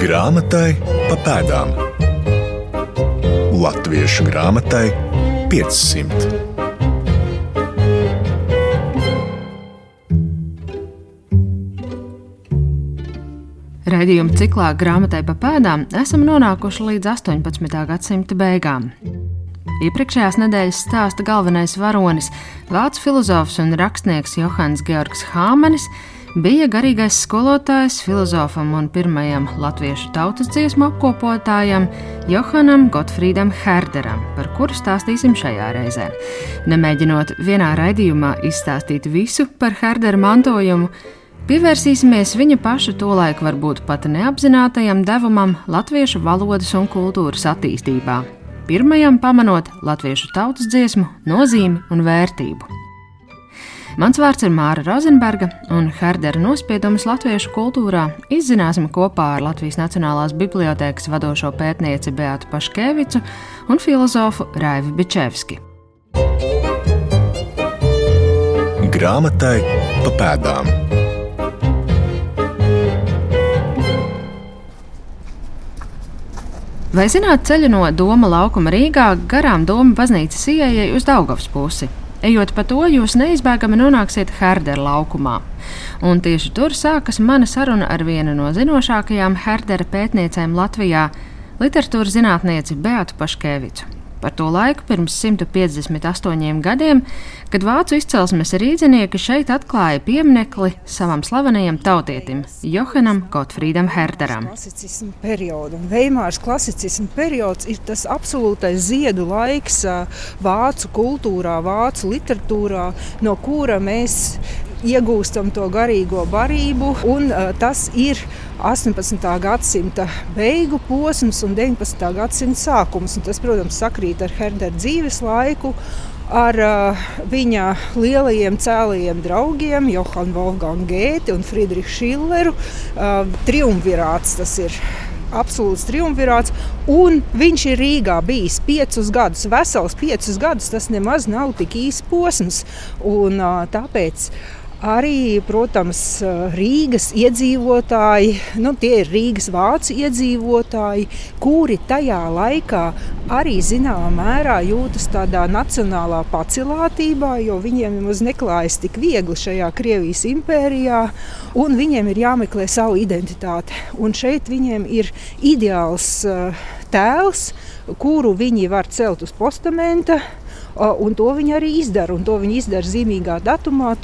Grāmatai pa pēdām. Latviešu grāmatai 500. Raidījuma ciklā grāmatai pa pēdām esam nonākuši līdz 18. gadsimta beigām. Iepriekšējās nedēļas stāsta galvenais varonis, vācu filozofs un rakstnieks Johans Georgs Hāmenis, bija garīgais skolotājs filozofam un pirmajam latviešu tautas dziesmu apkopotājam Johanam Gotfrīdam Herderam, par kuru stāstīsim šajā reizē. Nemēģinot vienā raidījumā izstāstīt visu par Herdera mantojumu, Pievērsīsimies viņa paša tolaik varbūt pat neapzinātajam devumam latviešu valodas un kultūras attīstībā, pirmajam pamanot latviešu tautas dziesmu nozīmi un vērtību. Mans vārds ir Māra Rozenberga, un Herdera nospiedumus latviešu kultūrā izzināsim kopā ar Latvijas Nacionālās bibliotēkas vadošo pētnieci Beatu Paškevicu un filozofu Raivi Bičevski. Grāmatai pa pēdām. Vai zināt ceļu no Doma laukuma Rīgā garām Doma baznīcas ieejai uz Daugavas pusi? Ejot pa to, jūs neizbēgami nonāksiet Herdera laukumā. Un tieši tur sākas mana saruna ar vienu no zinošākajām Herdera pētniecēm Latvijā - literatūras zinātnieci Beatu Paškevicu par to laiku pirms 158 gadiem, kad vācu izcelsmes rīznieki šeit atklāja pieminekli savam slavenajam tautietim, Johanam Gotfrīdam Herderam. Veimārs klasicisma periods ir tas absolūtais ziedu laiks vācu kultūrā, vācu literatūrā, no kura mēs iegūstam to garīgo barību, un uh, tas ir 18. gadsimta beigu posms un 19. gadsimta sākums. Un tas, protams, sakrīt ar Herdera dzīves laiku. Ar uh, viņa lielajiem cēlajiem draugiem, Johanu Wolfgangu Gēti un Friedrichu Schilleru. Uh, triumvirāts tas ir absolūts triumvirāts. Un viņš ir Rīgā bijis piecus gadus, vesels piecus gadus. Tas nemaz nav tik īsts posms. Un, uh, tāpēc Arī, protams, Rīgas iedzīvotāji, nu, tie ir Rīgas vācu iedzīvotāji, kuri tajā laikā arī zināmā mērā jūtas tādā nacionālā pacilātībā, jo viņiem nemaz neklājas tik viegli šajā Krievijas impērijā, un viņiem ir jāmeklē savu identitāti. Un šeit viņiem ir ideāls tēls, kuru viņi var celt uz postamenta Un to viņi arī izdara. Un to viņi izdara zīmīgā datumā,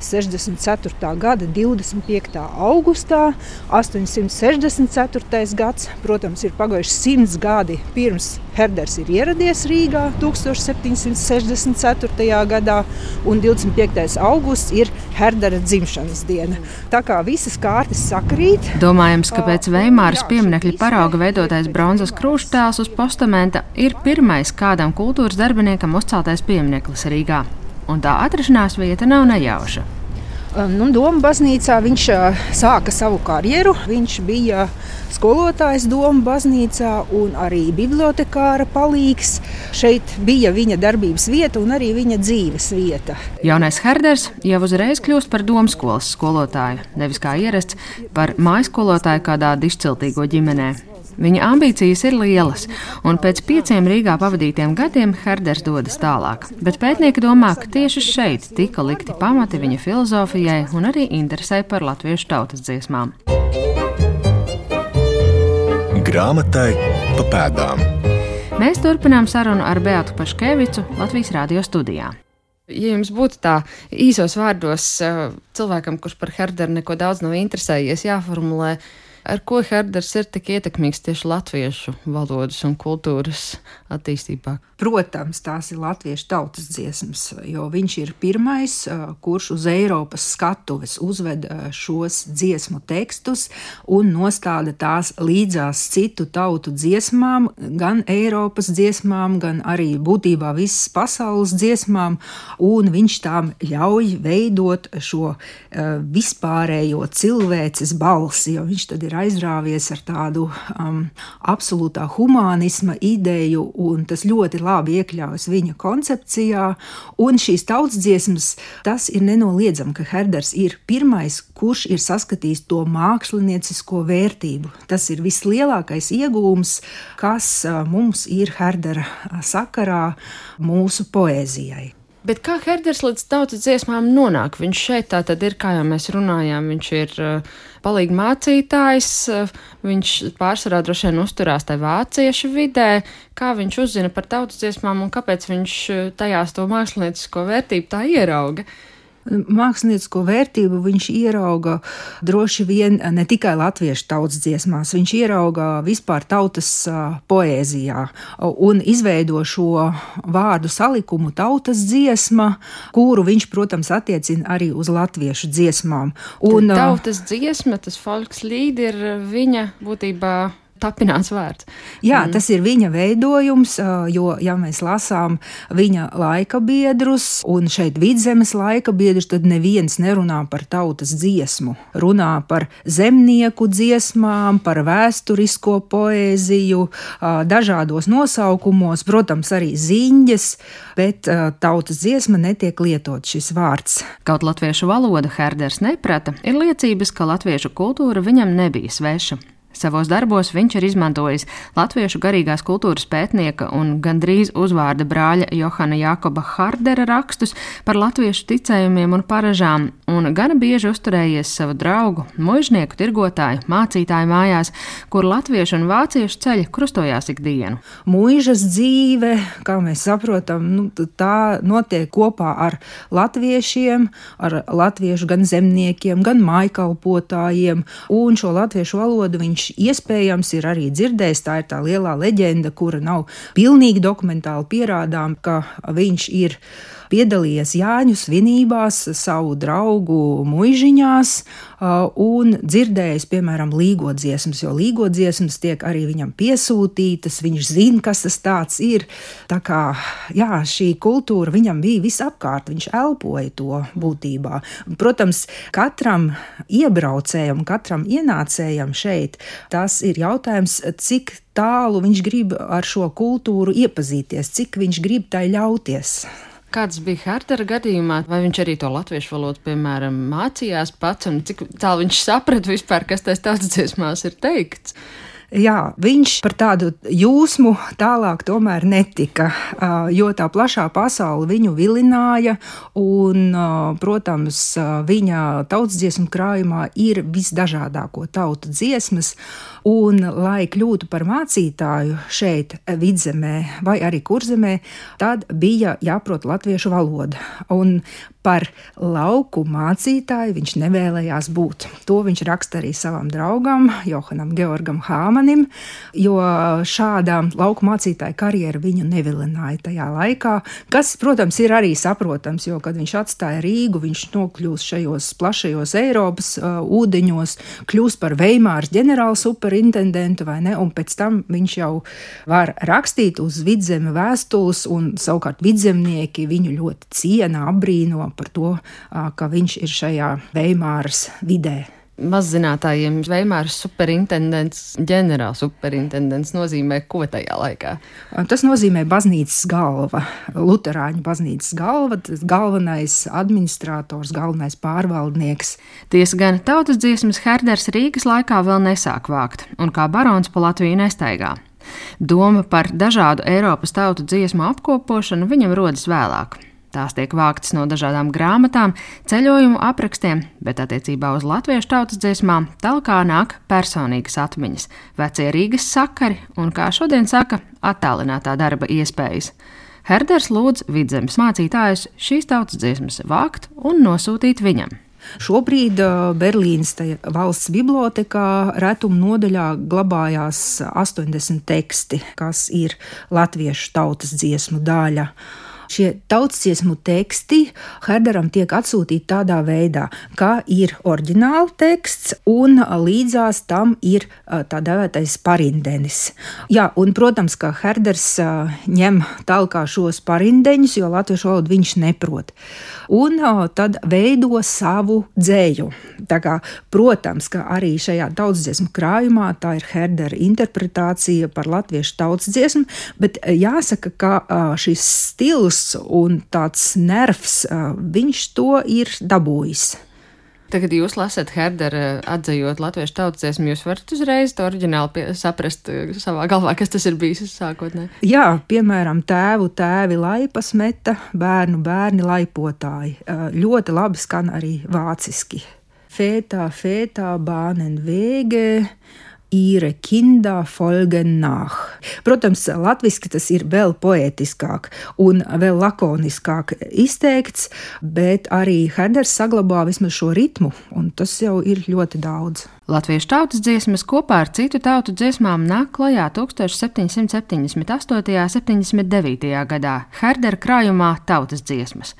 1864. gada 25. augustā. 864. gads, protams, ir pagājuši simts gadi pirms Herders ir ieradies Rīgā 1764. gadā, un 25. augusts ir Herdera dzimšanas diena. Tā kā visas kārtas sakrīt. Domājams, ka pēc Veimāras pieminiekļa parauga veidotais bronzas krustēls uz postamenta ir pirmais kādam kultūras darbiniekam uzceltais piemineklis Rīgā, un tā atrašanās vieta nav nejauša. Nu, Doma baznīcā viņš sāka savu karjeru. Viņš bija skolotājs Doma baznīcā un arī bibliotekāra palīgs. Šeit bija viņa darbības vieta un arī viņa dzīves vieta. Jaunais Herders jau uzreiz kļūst par domu skolas skolotāju, nevis kā ierasts par mājas skolotāju kādā dišciltīgo ģimenē. Viņa ambīcijas ir lielas, un pēc pieciem Rīgā pavadītiem gadiem Herders dodas tālāk. Bet pētnieki domā, ka tieši šeit tika likti pamati viņa filozofijai un arī interesē par latviešu tautas dziesmām. Grāmatai pa pēdām. Mēs turpinām sarunu ar Beatu Paškevicu Latvijas radio studijā. Ja jums būtu tā īsos vārdos eh, cilvēkam, kurš par Herderu neko daudz nav interesējies, jāformulē, Ar ko Herders ir tik ietekmīgs tieši latviešu valodas un kultūras attīstībā? Protams, tās ir latviešu tautas dziesmas, jo viņš ir pirmais, kurš uz Eiropas skatuves uzved šos dziesmu tekstus un nostāda tās līdzās citu tautu dziesmām, gan Eiropas dziesmām, gan arī būtībā visas pasaules dziesmām, un viņš tām ļauj veidot šo vispārējo cilvēces balsi, jo viņš tad ir aizrāvies ar tādu um, absolūtā humanisma ideju, un tas ļoti labi iekļaujas viņa koncepcijā. Un šīs tautas dziesmas, tas ir nenoliedzami, ka Herders ir pirmais, kurš ir saskatījis to māksliniecisko vērtību. Tas ir vislielākais iegūms, kas mums ir Herdera sakarā mūsu poēzijai. Bet kā Herders līdz tautas dziesmām nonāk? Viņš šeit tā tad ir, kā jau mēs runājām, viņš ir uh, palīgi mācītājs, uh, viņš pārsvarā droši vien uzturās tajā vāciešu vidē. Kā viņš uzzina par tautas dziesmām un kāpēc viņš uh, tajās to māksliniecisko vērtību tā ierauga? Uh, Māksliniecisko vērtību viņš ierauga droši vien ne tikai latviešu tautas dziesmās, viņš ierauga vispār tautas poēzijā un izveido šo vārdu salikumu tautas dziesma, kuru viņš, protams, attiecina arī uz latviešu dziesmām. Un, tautas dziesma, tas folks līd ir viņa būtībā tapināts vārds. Jā, mm. tas ir viņa veidojums, jo, ja mēs lasām viņa laika biedrus, un šeit vidzemes laika biedrus, tad neviens nerunā par tautas dziesmu. Runā par zemnieku dziesmām, par vēsturisko poēziju, dažādos nosaukumos, protams, arī ziņas, bet tautas dziesma netiek lietot šis vārds. Kaut latviešu valoda Herders neprata, ir liecības, ka latviešu kultūra viņam nebija sveša. Savos darbos viņš ir izmantojis latviešu garīgās kultūras pētnieka un gandrīz uzvārda brāļa Johana Jakoba Hardera rakstus par latviešu ticējumiem un paražām, un gana bieži uzturējies savu draugu, mužnieku, tirgotāju, mācītāju mājās, kur latviešu un vāciešu ceļi krustojās ikdienu. Mūžas dzīve, kā mēs saprotam, nu, tā notiek kopā ar latviešiem, ar latviešu gan zemniekiem, gan maikalpotājiem, un šo latviešu valodu viņš viņš iespējams ir arī dzirdējis. Tā ir tā lielā leģenda, kura nav pilnīgi dokumentāli pierādām, ka viņš ir piedalījies Jāņu svinībās, savu draugu muižiņās un dzirdējis, piemēram, līgodziesmas, jo līgodziesmas tiek arī viņam piesūtītas, viņš zina, kas tas tāds ir. Tā kā jā, šī kultūra viņam bija visapkārt, viņš elpoja to būtībā. Protams, katram iebraucējam, katram ienācējam šeit, tas ir jautājums, cik tālu viņš grib ar šo kultūru iepazīties, cik viņš grib tai ļauties. Kāds bija Hartera gadījumā, vai viņš arī to latviešu valodu, piemēram, mācījās pats, un cik tālu viņš saprata vispār, kas tajās tautas dziesmās ir teikts? Jā, viņš par tādu jūsmu tālāk tomēr netika, jo tā plašā pasaule viņu vilināja, un, protams, viņa tautas dziesmu krājumā ir visdažādāko tautu dziesmas, un, lai kļūtu par mācītāju šeit, vidzemē vai arī kurzemē, tad bija jāprot latviešu valoda. Un par lauku mācītāju viņš nevēlējās būt. To viņš raksta arī savam draugam, Johanam Georgam Hāmanim, jo šāda lauku mācītāja karjera viņu nevilināja tajā laikā, kas, protams, ir arī saprotams, jo, kad viņš atstāja Rīgu, viņš nokļūst šajos plašajos Eiropas uh, ūdeņos, kļūst par Veimāras ģenerāla superintendentu, vai ne, un pēc tam viņš jau var rakstīt uz vidzeme vēstules, un savukārt vidzemnieki viņu ļoti ciena, apbrīno par to, ka viņš ir šajā Veimāras vidē mazzinātājiem Veimāras superintendents, ģenerāls superintendents nozīmē ko tajā laikā? Tas nozīmē baznīcas galva, Lutāņu baznīcas galva, galvenais administrators, galvenais pārvaldnieks. Tiesa gan tautas dziesmas Herders Rīgas laikā vēl nesāk vākt, un kā barons pa Latviju nestaigā. Doma par dažādu Eiropas tautu dziesmu apkopošanu viņam rodas vēlāk. Tās tiek vāktas no dažādām grāmatām, ceļojumu aprakstiem, bet attiecībā uz latviešu tautas dziesmām talkā nāk personīgas atmiņas, vecie Rīgas sakari un, kā šodien saka, attālinātā darba iespējas. Herders lūdz vidzemes mācītājus šīs tautas dziesmas vākt un nosūtīt viņam. Šobrīd uh, Berlīnas valsts bibliotekā retuma nodaļā glabājās 80 teksti, kas ir latviešu tautas dziesmu daļa. Šie tautsdziesmu teksti Herderam tiek atsūtīti tādā veidā, ka ir oriģināla teksts un līdzās tam ir tā dēvētais parindenis. Jā, un, protams, ka Herders ņem talkā šos parindeņus, jo latviešu valodu viņš neprot. Un tad veido savu dzēju. Tā kā, protams, ka arī šajā tautsdziesmu krājumā tā ir Herdera interpretācija par latviešu tautsdziesmu, bet jāsaka, ka šis stils un tāds nervs, viņš to ir dabūjis. Tagad jūs lasat Herdera atzējot latviešu tautsdziesmu, jūs varat uzreiz to oriģināli saprast savā galvā, kas tas ir bijis sākotnē. Jā, piemēram, tēvu tēvi laipas meta, bērnu bērni laipotāji. Ļoti labi skan arī vāciski. Fētā, fētā, bānen vēgē ihre Kinder folgen nach. Protams, latviešu tas ir vēl poētiskāk un vēl lakoniskāk izteikts, bet arī Heders saglabā vismaz šo ritmu, un tas jau ir ļoti daudz. Latviešu tautas dziesmas kopā ar citu tautu dziesmām nāk klajā 1778. un 79. gadā Herdera krājumā Tautas dziesmas,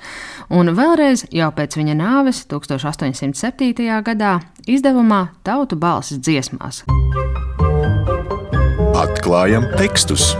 un vēlreiz jau pēc viņa nāves 1807. gadā izdevumā Tautu balsis dziesmās. Atklājam tekstus!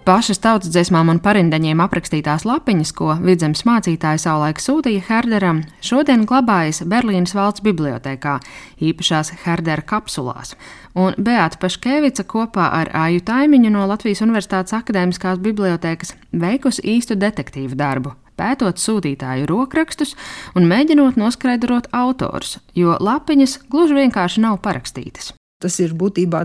Pašas tautas dziesmām un parindeņiem aprakstītās lapiņas, ko vidzemes mācītāji savulaik sūtīja Herderam, šodien glabājas Berlīnas valsts bibliotekā, īpašās Herdera kapsulās. Un Beata Paškevica kopā ar Āju Taimiņu no Latvijas Universitātes akadēmiskās bibliotekas veikusi īstu detektīvu darbu, pētot sūtītāju rokrakstus un mēģinot noskaidrot autors, jo lapiņas gluži vienkārši nav parakstītas. Tas ir būtībā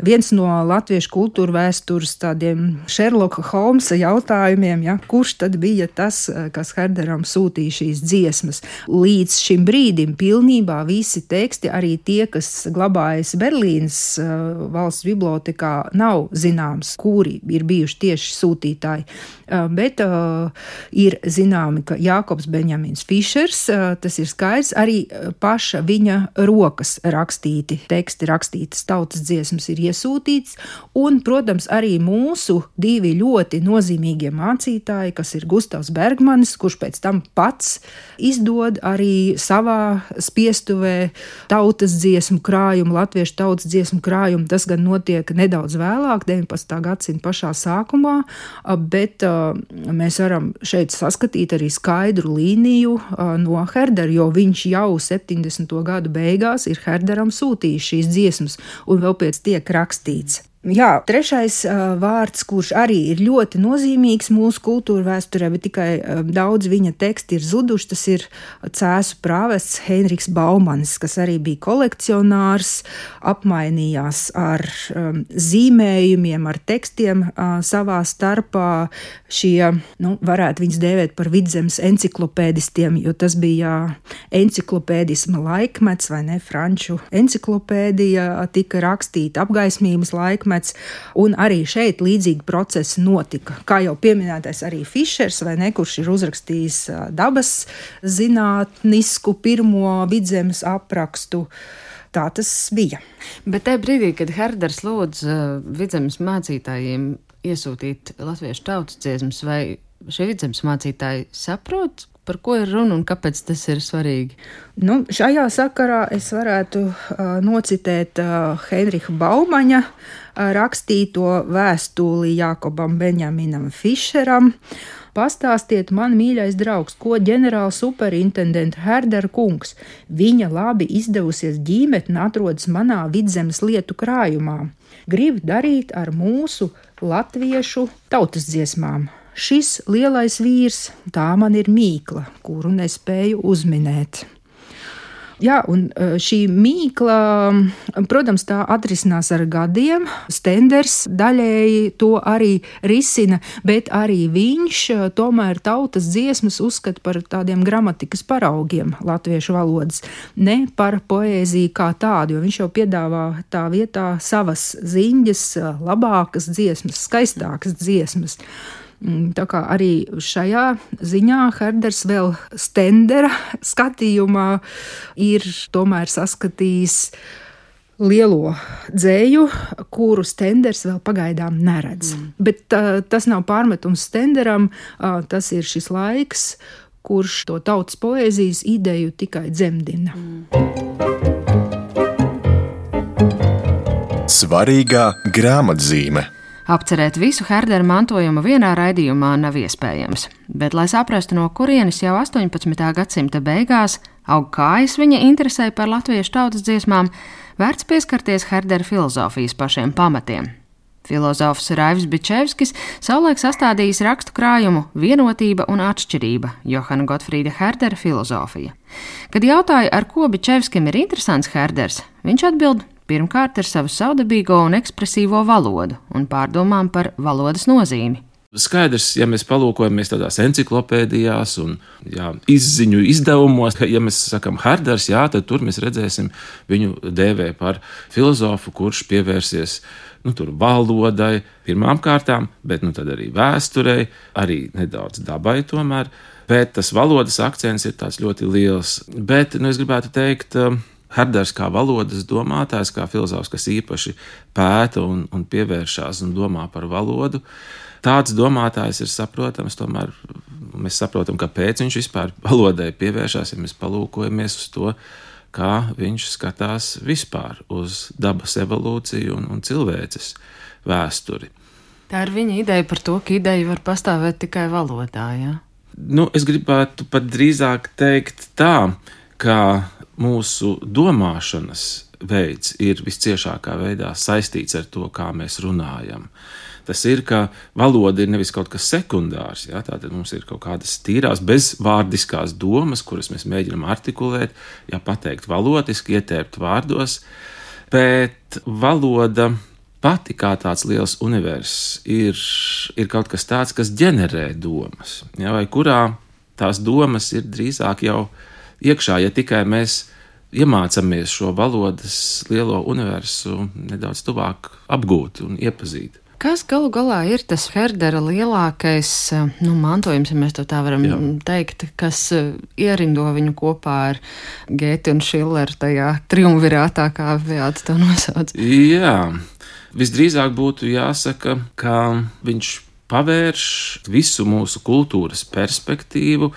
viens no latviešu kultūra vēstures tādiem Šerloka Holmsa jautājumiem, ja, kurš tad bija tas, kas Herderam sūtīja šīs dziesmas. Līdz šim brīdim pilnībā visi teksti, arī tie, kas glabājas Berlīnas uh, valsts bibliotekā, nav zināms, kuri ir bijuši tieši sūtītāji. Uh, bet uh, ir zināmi, ka Jākops Benjamins Fišers, uh, tas ir skaidrs, arī paša viņa rokas rakstīti teksti rakstītas tautas dziesmas ir iesūtīts, un, protams, arī mūsu divi ļoti nozīmīgie mācītāji, kas ir Gustavs Bergmanis, kurš pēc tam pats izdod arī savā spiestuvē tautas dziesmu krājumu, latviešu tautas dziesmu krājumu. Tas gan notiek nedaudz vēlāk, 19. gadsimta pašā sākumā, bet mēs varam šeit saskatīt arī skaidru līniju no Herdera, jo viņš jau 70. gadu beigās ir Herderam sūtījis šīs dziesmas dziesmas, un vēl pēc tiek rakstīts. Jā, trešais uh, vārds, kurš arī ir ļoti nozīmīgs mūsu kultūra vēsturē, bet tikai uh, daudz viņa teksti ir zuduši, tas ir cēsu prāvests Heinrichs Baumanis, kas arī bija kolekcionārs, apmainījās ar um, zīmējumiem, ar tekstiem uh, savā starpā. Šie, nu, varētu viņus dēvēt par vidzemes enciklopēdistiem, jo tas bija enciklopēdisma laikmets, vai ne, franču enciklopēdija tika rakstīta apgaismības laikmets laikmets, un arī šeit līdzīgi procesi notika. Kā jau pieminētais arī Fišers, vai ne, kurš ir uzrakstījis dabas zinātnisku pirmo vidzemes aprakstu. Tā tas bija. Bet tajā brīdī, kad Herders lūdz uh, vidzemes mācītājiem iesūtīt latviešu tautas dziesmas, vai šie vidzemes mācītāji saprot, par ko ir runa un kāpēc tas ir svarīgi? Nu, šajā sakarā es varētu uh, nocitēt uh, Heinricha Baumaņa uh, rakstīto vēstuli Jākobam Benjaminam Fischeram. Pastāstiet man, mīļais draugs, ko ģenerāla superintendenta Herdera kungs, viņa labi izdevusies ģimene atrodas manā vidzemes lietu krājumā, grib darīt ar mūsu latviešu tautas dziesmām. Šis lielais vīrs, tā man ir mīkla, kuru nespēju uzminēt. Jā, un e, šī mīkla, protams, tā atrisinās ar gadiem. Stenders daļēji to arī risina, bet arī viņš e, tomēr tautas dziesmas uzskata par tādiem gramatikas paraugiem latviešu valodas, ne par poēziju kā tādu, jo viņš jau piedāvā tā vietā savas ziņas, e, labākas dziesmas, skaistākas dziesmas. Mm, tā kā arī šajā ziņā Herders vēl Stendera skatījumā ir tomēr saskatījis lielo dzēju, kuru Stenders vēl pagaidām neredz. Mm. Bet uh, tas nav pārmetums Stenderam, uh, tas ir šis laiks, kurš to tautas poēzijas ideju tikai dzemdina. Mm. Svarīgā grāmatzīme. Apcerēt visu Herdera mantojumu vienā raidījumā nav iespējams, bet, lai saprastu, no kurienes jau 18. gadsimta beigās aug kājas viņa interesē par latviešu tautas dziesmām, vērts pieskarties Herdera filozofijas pašiem pamatiem. Filozofs Raivs Bičevskis savulaik sastādījis rakstu krājumu Vienotība un atšķirība - Johana Gotfrīda Herdera filozofija. Kad jautāja, ar ko Bičevskim ir interesants Herders, viņš atbild pirmkārt ar savu savdabīgo un ekspresīvo valodu un pārdomām par valodas nozīmi. Skaidrs, ja mēs palūkojamies tādās encyklopēdijās un jā, izziņu izdevumos, ka, ja mēs sakām Harders, jā, tad tur mēs redzēsim viņu dēvē par filozofu, kurš pievērsies nu, valodai, pirmām kārtām, bet nu, arī vēsturei, arī nedaudz dabai tomēr. Bet tas valodas akcents ir ļoti liels. Bet nu, es gribētu teikt, um, Herders kā valodas domātājs, kā filozofs, kas īpaši pēta un, un pievēršās un domā par valodu, tāds domātājs ir saprotams. Tomēr mēs saprotam, kāpēc viņš vispār valodai pievēršās, ja mēs palūkojamies uz to, kā viņš skatās vispār uz dabas evolūciju un, un cilvēces vēsturi. Tā ir viņa ideja par to, ka ideja var pastāvēt tikai valodā. Ja? Nu, es gribētu pat drīzāk teikt tā, ka mūsu domāšanas veids ir visciešākā veidā saistīts ar to, kā mēs runājam. Tas ir, ka valoda ir nevis kaut kas sekundārs, ja, tātad mums ir kaut kādas tīrās, bezvārdiskās domas, kuras mēs mēģinām artikulēt, ja pateikt valotiski, ietērpt vārdos, bet valoda pati kā tāds liels universs ir, ir kaut kas tāds, kas ģenerē domas, ja, vai kurā tās domas ir drīzāk jau iekšā, ja tikai mēs iemācāmies šo valodas lielo universu nedaudz tuvāk apgūt un iepazīt. Kas galu galā ir tas Herdera lielākais nu, mantojums, ja mēs tā varam Jā. teikt, kas eh, ierindo viņu kopā ar Gēti un Šilleru tajā triumvirātā, kā Beata to nosauc? Jā, visdrīzāk būtu jāsaka, ka viņš pavērš visu mūsu kultūras perspektīvu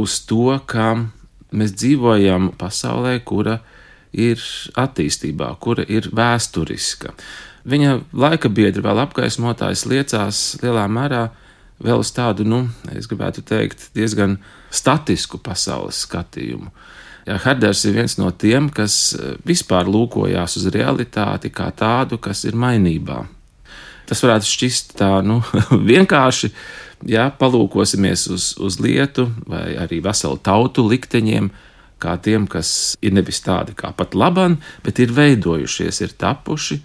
uz to, ka mēs dzīvojam pasaulē, kura ir attīstībā, kura ir vēsturiska. Viņa laika biedri vēl apgaismotājs liecās lielā mērā vēl uz tādu, nu, es gribētu teikt, diezgan statisku pasaules skatījumu. Jā, Herders ir viens no tiem, kas vispār lūkojās uz realitāti kā tādu, kas ir mainībā. Tas varētu šķist tā, nu, vienkārši, ja palūkosimies uz, uz lietu vai arī veselu tautu likteņiem, kā tiem, kas ir nevis tādi kā pat laban, bet ir veidojušies, ir tapuši,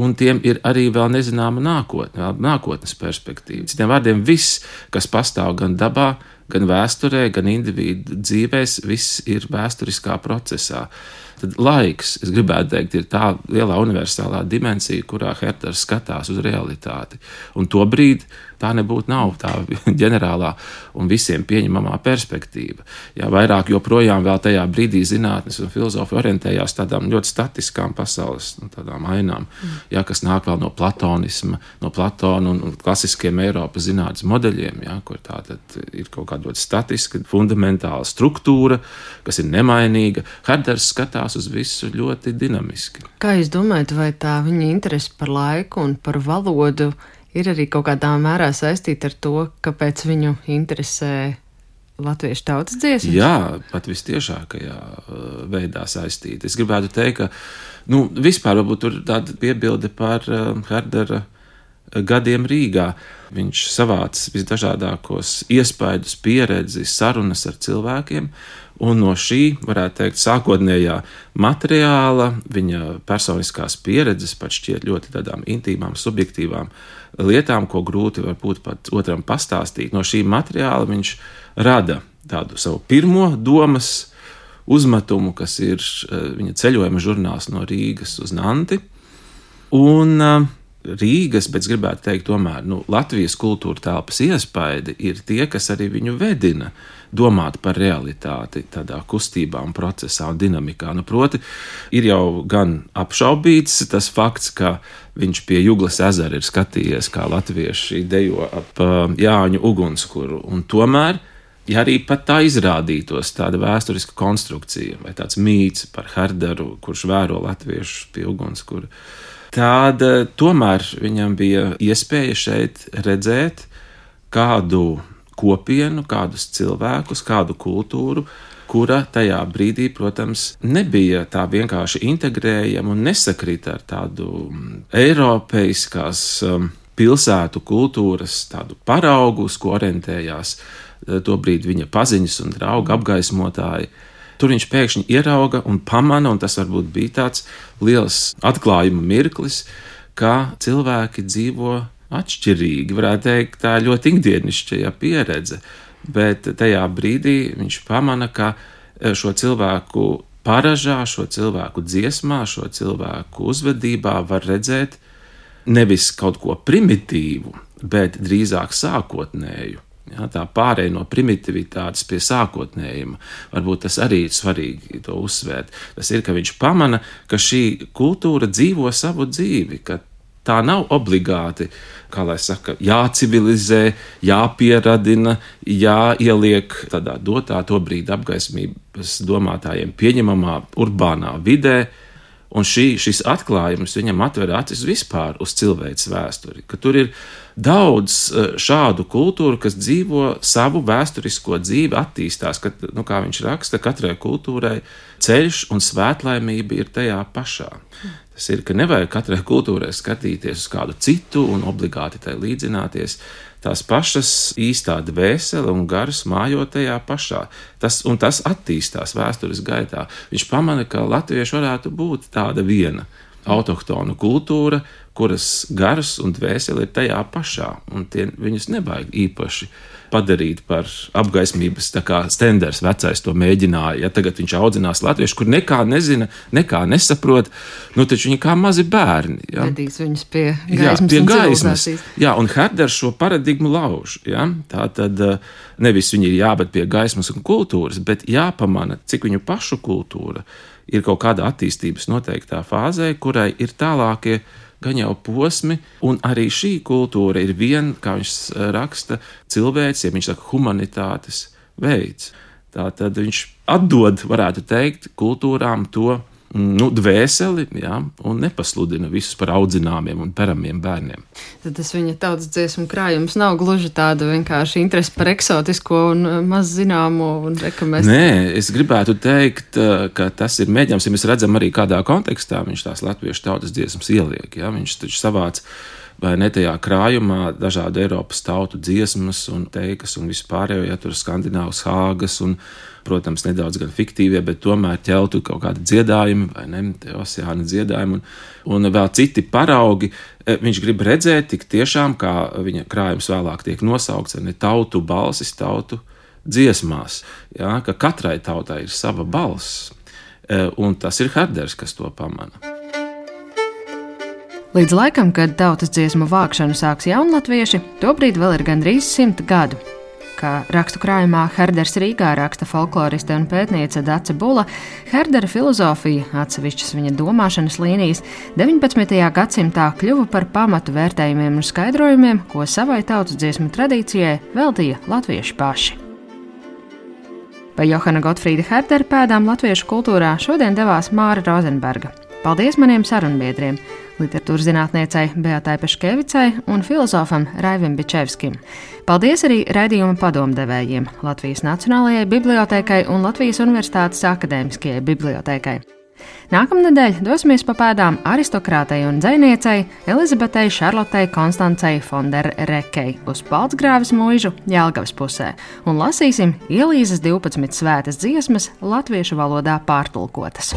un tiem ir arī vēl nezināma nākotne, nākotnes perspektīva. Citiem vārdiem, viss, kas pastāv gan dabā, gan vēsturē, gan individu dzīvēs, viss ir vēsturiskā procesā. Tad laiks, es gribētu teikt, ir tā lielā universālā dimensija, kurā Herters skatās uz realitāti. Un to brīdi tā nebūtu nav tā ģenerālā un visiem pieņemamā perspektīva. Jā, vairāk joprojām vēl tajā brīdī zinātnes un filozofi orientējās tādām ļoti statiskām pasaules nu, ainām, mm. jā, kas nāk vēl no platonisma, no Platona un, un klasiskiem Eiropas zinātnes modeļiem, jā, kur tā ir kaut kāda statiska, fundamentāla struktūra, kas ir nemainīga. Herders skatās uz visu ļoti dinamiski. Kā jūs domājat, vai tā viņa interese par laiku un par valodu ir arī kaut kādā mērā saistīta ar to, kāpēc viņu interesē latviešu tautas dziesmas? Jā, pat vistiešākajā uh, veidā saistīta. Es gribētu teikt, ka nu, vispār tur tāda piebilde par uh, Herdera uh, gadiem Rīgā. Viņš savāca visdažādākos iespaidus, pieredzi, sarunas ar cilvēkiem, Un no šī, varētu teikt, sākotnējā materiāla, viņa personiskās pieredzes, pat šķiet ļoti tādām intīmām, subjektīvām lietām, ko grūti varbūt pat otram pastāstīt. No šī materiāla viņš rada tādu savu pirmo domas uzmetumu, kas ir eh, viņa ceļojuma žurnāls no Rīgas uz Nanti. Un uh, Rīgas, bet gribētu teikt, tomēr nu, Latvijas kultūra telpas iespaidi ir tie, kas arī viņu vedina domāt par realitāti tādā kustībā, un procesā un dinamikā. Nu, proti, ir jau gan apšaubīts tas fakts, ka viņš pie Juglas ezera ir skatījies, kā latvieši dejo ap uh, Jāņu ugunskura, un tomēr ja arī pat tā izrādītos tāda vēsturiska konstrukcija vai tāds mīts par Herderu, kurš vēro latviešus pie ugunskura, tad tomēr viņam bija iespēja šeit redzēt kādu kopienu, kādus cilvēkus, kādu kultūru, kura tajā brīdī, protams, nebija tā vienkārši integrējama un nesakrita ar tādu mm, eiropeiskās um, pilsētu kultūras tādu paraugu, uz ko orientējās Eh, tobrīd viņa paziņas un draugi apgaismotāji. Tur viņš pēkšņi ierauga un pamana, un tas varbūt bija tāds liels atklājuma mirklis, ka cilvēki dzīvo atšķirīgi. Varētu teikt, tā ļoti ikdienišķa ja, pieredze, bet tajā brīdī viņš pamana, ka eh, šo cilvēku paražā, šo cilvēku dziesmā, šo cilvēku uzvedībā var redzēt nevis kaut ko primitīvu, bet drīzāk sākotnēju. Ja, tā pārēja no primitivitātes pie sākotnējuma. Varbūt tas arī ir svarīgi to uzsvērt. Tas ir, ka viņš pamana, ka šī kultūra dzīvo savu dzīvi, ka tā nav obligāti, kā lai saka, jācivilizē, jāpieradina, jāieliek tādā dotā to brīdi apgaismības domātājiem pieņemamā urbānā vidē. Un šī, šis atklājums viņam atver acis vispār uz cilvēces vēsturi, ka tur ir daudz e, šādu kultūru, kas dzīvo savu vēsturisko dzīvi, attīstās. Kad, nu, kā viņš raksta, katrai kultūrai ceļš un svētlaimība ir tajā pašā. Tas ir, ka nevajag katrai kultūrai skatīties uz kādu citu un obligāti tai līdzināties. Tās pašas īstā dvēsele un gars mājo tajā pašā. Tas, un tas attīstās vēstures gaitā. Viņš pamana, ka latvieši varētu būt tāda viena autohtona kultūra, kuras gars un dvēsele ir tajā pašā, un tie, viņus nevajag īpaši padarīt par apgaismības standarts. Vecais to mēģināja. Ja tagad viņš audzinās latviešu, kur nekā nezina, nekā nesaprot, nu taču viņi kā mazi bērni. Ja? Vedīs viņus pie gaismas. Jā, pie gaismas. Jā, un Herders šo paradigmu lauž. Ja? Tā tad eh, nevis viņi ir jābed pie gaismas un kultūras, bet jāpamana, cik viņu pašu kultūra ir kaut kāda attīstības noteiktā fāzē, kurai ir tālākie gan jau posmi, un arī šī kultūra ir viena, kā viņš raksta, cilvēks, ja viņš saka, humanitātes veids. Tā tad viņš atdod, varētu teikt, kultūrām to nu, dvēseli, jā, un nepasludina visus par audzināmiem un peramiem bērniem. Tad tas viņa tautas dziesmu krājums nav gluži tāda vienkārši interese par eksotisko un uh, maz zināmo. Un, mēs... Nē, es gribētu teikt, uh, ka tas ir mēģinājums, ja mēs redzam arī kādā kontekstā viņš tās latviešu tautas dziesmas ieliek. Jā, viņš taču savāc vai ne tajā krājumā dažādu Eiropas tautu dziesmas un teikas un vispārējo, ja tur skandināvas hāgas un, protams, nedaudz gan fiktīvie, bet tomēr ķeltu kaut kādi dziedājumi vai ne, oceāna dziedājumi un, un vēl citi paraugi. E, viņš grib redzēt tik tiešām, kā viņa krājums vēlāk tiek nosaukts, ne tautu balsis, tautu dziesmās, jā, ka katrai tautai ir sava balss, e, un tas ir Herders, kas to pamana. Līdz laikam, kad tautas dziesmu vākšanu sāks jaunatvieši, tobrīd vēl ir gandrīz simt gadu. Kā rakstu krājumā Herders Rīgā raksta folkloriste un pētniece Dace Bula, Herdera filozofija, atsevišķas viņa domāšanas līnijas, 19. gadsimtā kļuva par pamatu vērtējumiem un skaidrojumiem, ko savai tautas dziesmu tradīcijai veltīja latvieši paši. Pa Johana Gotfrīda Herdera pēdām latviešu kultūrā šodien devās Māra Rozenberga. Paldies maniem sarunbiedriem! literatūras zinātniecei Beatai Peškevicai un filozofam Raivim Bičevskim. Paldies arī raidījuma padomdevējiem Latvijas Nacionālajai Bibliotēkai un Latvijas Universitātes Akadēmiskajai Bibliotēkai. Nākamnedēļ dosimies pa pēdām aristokrātei un dziniecei Elizabetei Šarlotei Konstancei Fonderrekei uz Baltsgrāvis mūžu Jēlgavas pusē un lasīsim Ielīzes 12 svētas dziesmas latviešu valodā pārtulkotas.